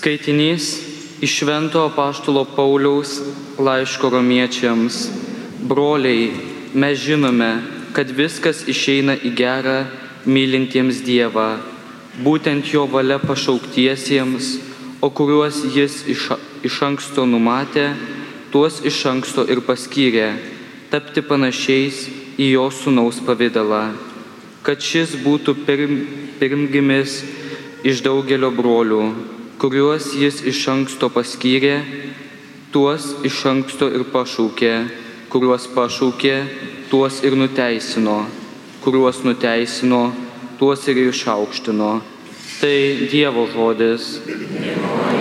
Skaitinys iš Švento Paštalo Pauliaus laiško romiečiams. Broliai, mes žinome, kad viskas išeina į gerą mylintiems Dievą, būtent jo valia pašauktiesiems, o kuriuos jis iš, iš anksto numatė, tuos iš anksto ir paskyrė tapti panašiais į jo sunaus pavydalą, kad šis būtų pirm, pirmgimis iš daugelio brolių, kuriuos jis iš anksto paskyrė, tuos iš anksto ir pašaukė, kuriuos pašaukė, tuos ir nuteisino, kuriuos nuteisino, tuos ir išaukštino. Tai Dievo žodis. Dievo.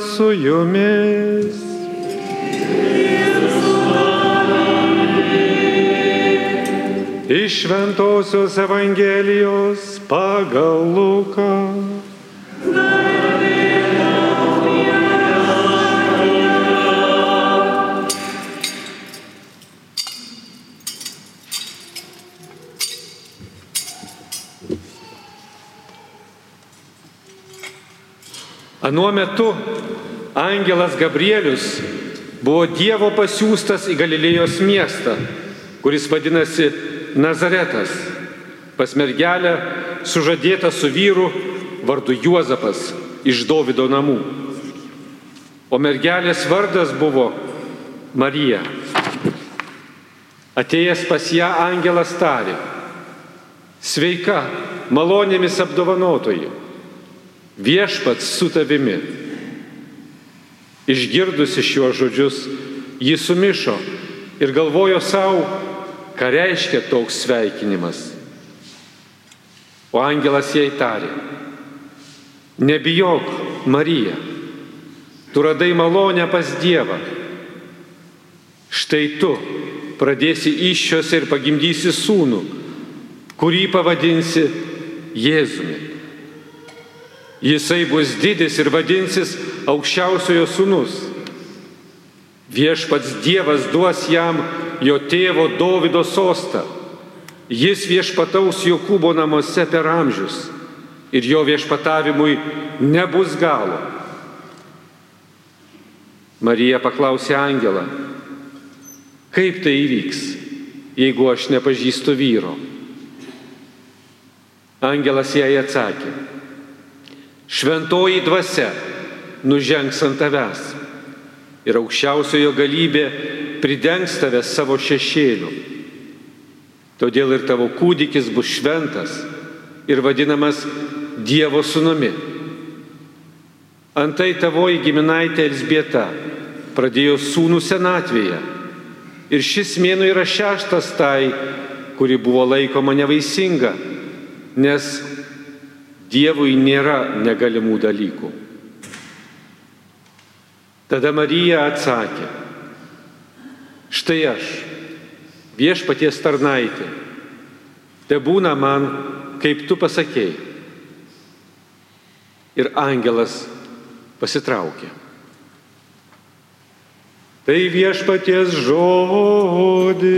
pat su jumis. Iš Ventosios Evangelijos pagal Luką. Anuo metu angelas Gabrielius buvo Dievo pasiūstas į Galilėjos miestą, kuris vadinasi Nazaretas, pas mergelę sužadėta su vyru vardu Juozapas iš Davido namų. O mergelės vardas buvo Marija. Atėjęs pas ją angelas tarė, sveika, malonėmis apdovanotoji, viešpats su tavimi. Išgirdusi šiuos žodžius, ji sumišo ir galvojo savo, ką reiškia toks sveikinimas. O angelas jai tarė, nebijok, Marija, tu radai malonę pas Dievą. Štai tu pradėsi iššios ir pagimdysi sūnų, kurį pavadinsi Jėzumi. Jisai bus didis ir vadinsis aukščiausiojo sūnus. Viešpats Dievas duos jam jo tėvo Davido sostą. Jis viešpataus Jokūbo namuose per amžius ir jo viešpatavimui nebus galo. Marija paklausė Angelą, kaip tai įvyks, jeigu aš nepažįstu vyro. Angelas jai atsakė, šventoji dvasia nužengs ant tavęs ir aukščiausiojo galybė pridengs tave savo šešėliu. Todėl ir tavo kūdikis bus šventas ir vadinamas Dievo sūnumi. Antai tavoji giminaitė Elsbieta pradėjo sūnų senatvėje ir šis mėnų yra šeštas tai, kuri buvo laikoma nevaisinga, nes Dievui nėra negalimų dalykų. Tada Marija atsakė, štai aš, viešpaties tarnaitė, te būna man, kaip tu pasakėjai. Ir angelas pasitraukė. Tai viešpaties žodis.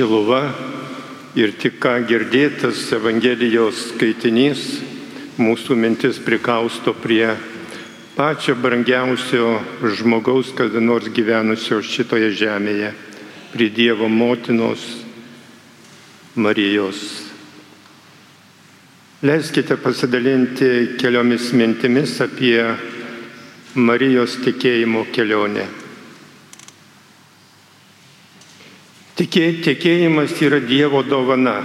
Šiluva ir tik ką girdėtas Evangelijos skaitinys mūsų mintis prikausto prie pačio brangiausio žmogaus, kada nors gyvenusio šitoje žemėje, prie Dievo motinos Marijos. Leiskite pasidalinti keliomis mintimis apie Marijos tikėjimo kelionę. Tikė, tikėjimas yra Dievo dovana,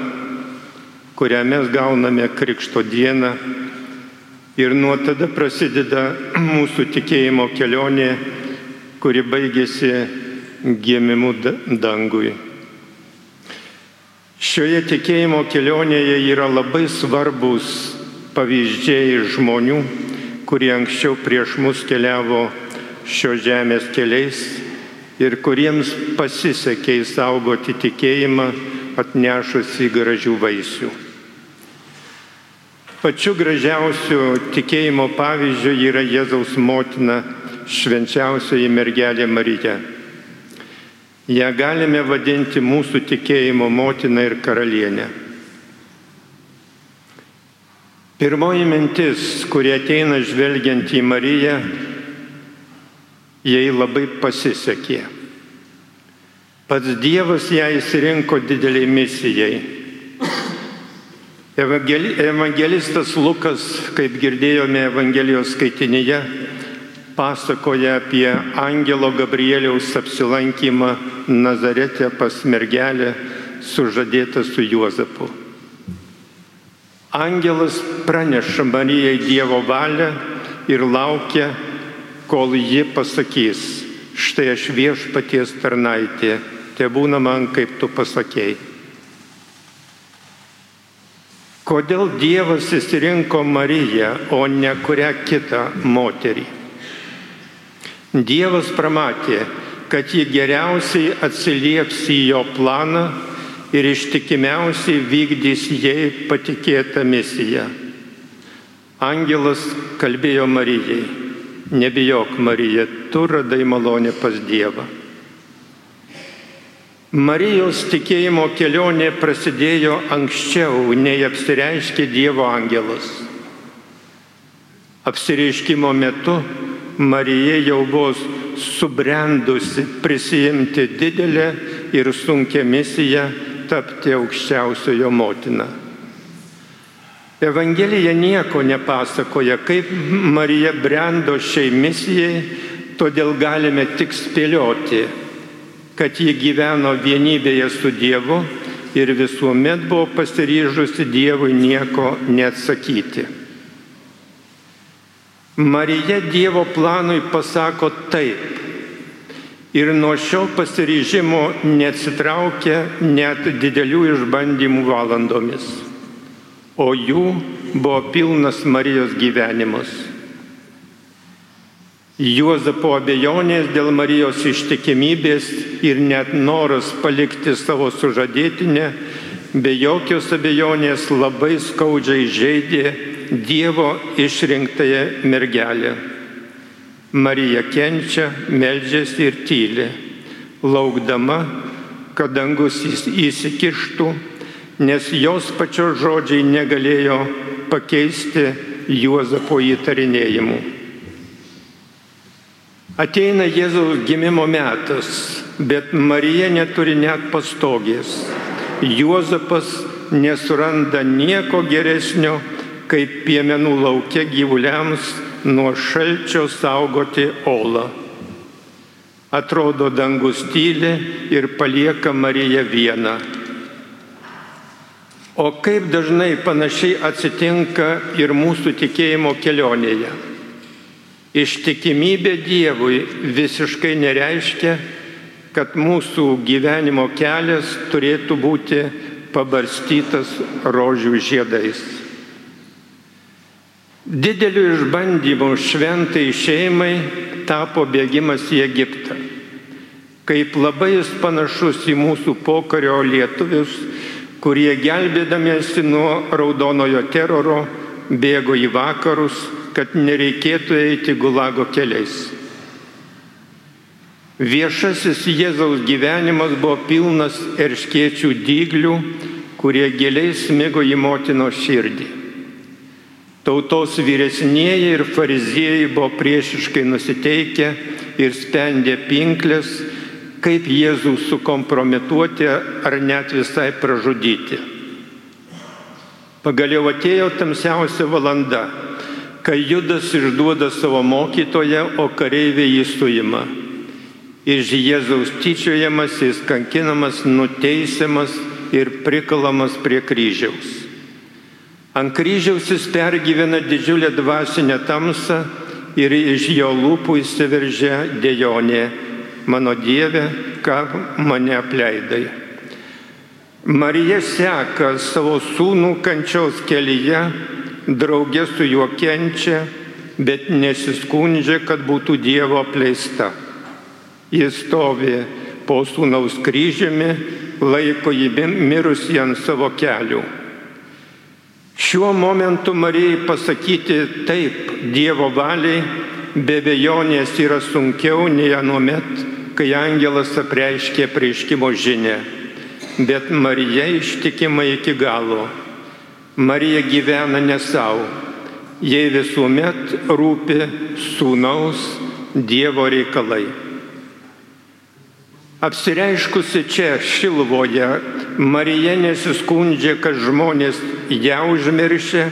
kurią mes gauname Krikšto dieną ir nuo tada prasideda mūsų tikėjimo kelionė, kuri baigėsi gimimu dangui. Šioje tikėjimo kelionėje yra labai svarbus pavyzdžiai žmonių, kurie anksčiau prieš mus keliavo šio žemės keliais ir kuriems pasisekė įsaugoti tikėjimą atnešusi gražių vaisių. Pačiu gražiausiu tikėjimo pavyzdžiu yra Jėzaus motina švenčiausioji mergelė Marija. Ja galime vadinti mūsų tikėjimo motina ir karalienė. Pirmoji mintis, kurie ateina žvelgiant į Mariją, jai labai pasisekė. Pats Dievas ją įsirinko dideliai misijai. Evangelistas Lukas, kaip girdėjome Evangelijos skaitinyje, pasakoja apie Angelo Gabrieliaus apsilankymą Nazarete pas mergelę sužadėtą su Juozapu. Angelas praneša Marijai Dievo valią ir laukia, kol ji pasakys, štai aš viešpaties tarnaitė, te būna man, kaip tu pasakėjai. Kodėl Dievas įsirinko Mariją, o ne kurią kitą moterį? Dievas pramatė, kad ji geriausiai atsilieps į jo planą ir ištikimiausiai vykdys jai patikėtą misiją. Angelas kalbėjo Marijai, Nebijok, Marija, tu radai malonę pas Dievą. Marijos tikėjimo kelionė prasidėjo anksčiau, nei apsireiškė Dievo angelas. Apsireiškimo metu Marija jau buvo subrendusi prisijimti didelę ir sunkę misiją tapti aukščiausiojo motina. Evangelija nieko nepasakoja, kaip Marija brendo šiai misijai, todėl galime tik spėlioti, kad ji gyveno vienybėje su Dievu ir visuomet buvo pasiryžusi Dievui nieko neatsakyti. Marija Dievo planui pasako taip ir nuo šio pasiryžimo neatsitraukia net didelių išbandymų valandomis o jų buvo pilnas Marijos gyvenimas. Juozapo abejonės dėl Marijos ištikimybės ir net noras palikti savo sužadėtinę be jokios abejonės labai skaudžiai žaidė Dievo išrinktąją mergelę. Marija kenčia, meldžiasi ir tyli, laukdama, kad dangus įsikištų nes jos pačios žodžiai negalėjo pakeisti Juozapo įtarinėjimų. Ateina Jėzaus gimimo metas, bet Marija neturi net pastogės. Juozapas nesuranda nieko geresnio, kaip piemenų laukia gyvuliams nuo šalčio saugoti olą. Atrodo, dangus tyli ir palieka Mariją vieną. O kaip dažnai panašiai atsitinka ir mūsų tikėjimo kelionėje. Ištikimybė Dievui visiškai nereiškia, kad mūsų gyvenimo kelias turėtų būti pabarstytas rožių žiedais. Dideliu išbandymu šventai šeimai tapo bėgimas į Egiptą. Kaip labai jis panašus į mūsų pokario lietuvius, kurie gelbėdamiesi nuo raudonojo teroro bėgo į vakarus, kad nereikėtų eiti gulago keliais. Viešasis Jėzaus gyvenimas buvo pilnas erškiečių dyglių, kurie giliai smigo į motino širdį. Tautos vyresnieji ir fariziejai buvo priešiškai nusiteikę ir spendė pinklės, kaip Jėzų sukompromituoti ar net visai pražudyti. Pagaliau atėjo tamsiausia valanda, kai Judas išduoda savo mokytoją, o kareiviai jį suima. Iš Jėzaus tyčiojamas, jis kankinamas, nuteisiamas ir prikalamas prie kryžiaus. Ant kryžiaus jis pergyvena didžiulę dvasinę tamsą ir iš jo lūpų įsiveržia dėjonė mano Dieve, ką mane apleidai. Marija seka savo sūnų kančiaus kelyje, draugė su juo kenčia, bet nesiskundžia, kad būtų Dievo apleista. Jis stovi po sūnaus kryžiumi, laiko jį mirusį ant savo kelių. Šiuo momentu Marijai pasakyti taip Dievo valiai be bejonės yra sunkiau nei anuomet, kai angelas apreiškė prieškimo žinę, bet Marija ištikima iki galo. Marija gyvena ne savo, jai visuomet rūpi sūnaus Dievo reikalai. Apsireiškusi čia Šilvoje, Marija nesiskundžia, kad žmonės ją užmiršė,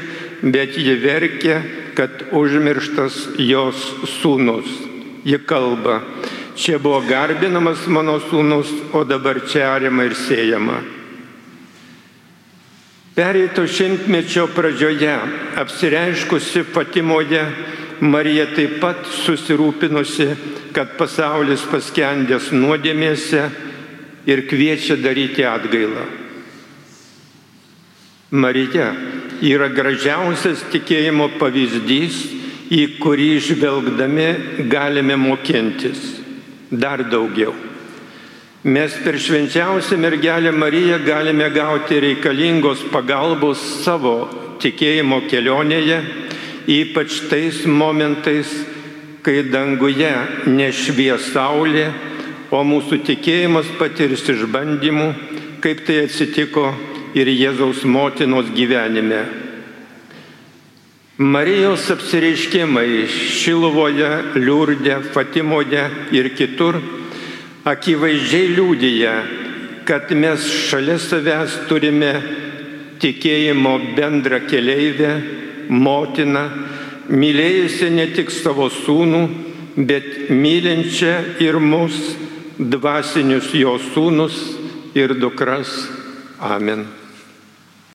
bet ji verkia, kad užmirštas jos sūnus. Ji kalba, Čia buvo garbinamas mano sūnus, o dabar čia ariama ir siejama. Pereito šimtmečio pradžioje apsireiškusi Fatimoje, Marija taip pat susirūpinusi, kad pasaulis paskendęs nuodėmėse ir kviečia daryti atgailą. Marija yra gražiausias tikėjimo pavyzdys, į kurį žvelgdami galime mokintis dar daugiau. Mes per švenčiausią mergelę Mariją galime gauti reikalingos pagalbos savo tikėjimo kelionėje, ypač tais momentais, kai danguje nešvies saulė, o mūsų tikėjimas patirs išbandymų, kaip tai atsitiko ir Jėzaus motinos gyvenime. Marijos apsireiškimai Šiluvoje, Liurdė, Fatimoje ir kitur akivaizdžiai liūdėja, kad mes šalia savęs turime tikėjimo bendrą keleivę, motiną, mylėjusią ne tik savo sūnų, bet mylinčią ir mus, dvasinius jo sūnus ir dukras. Amen.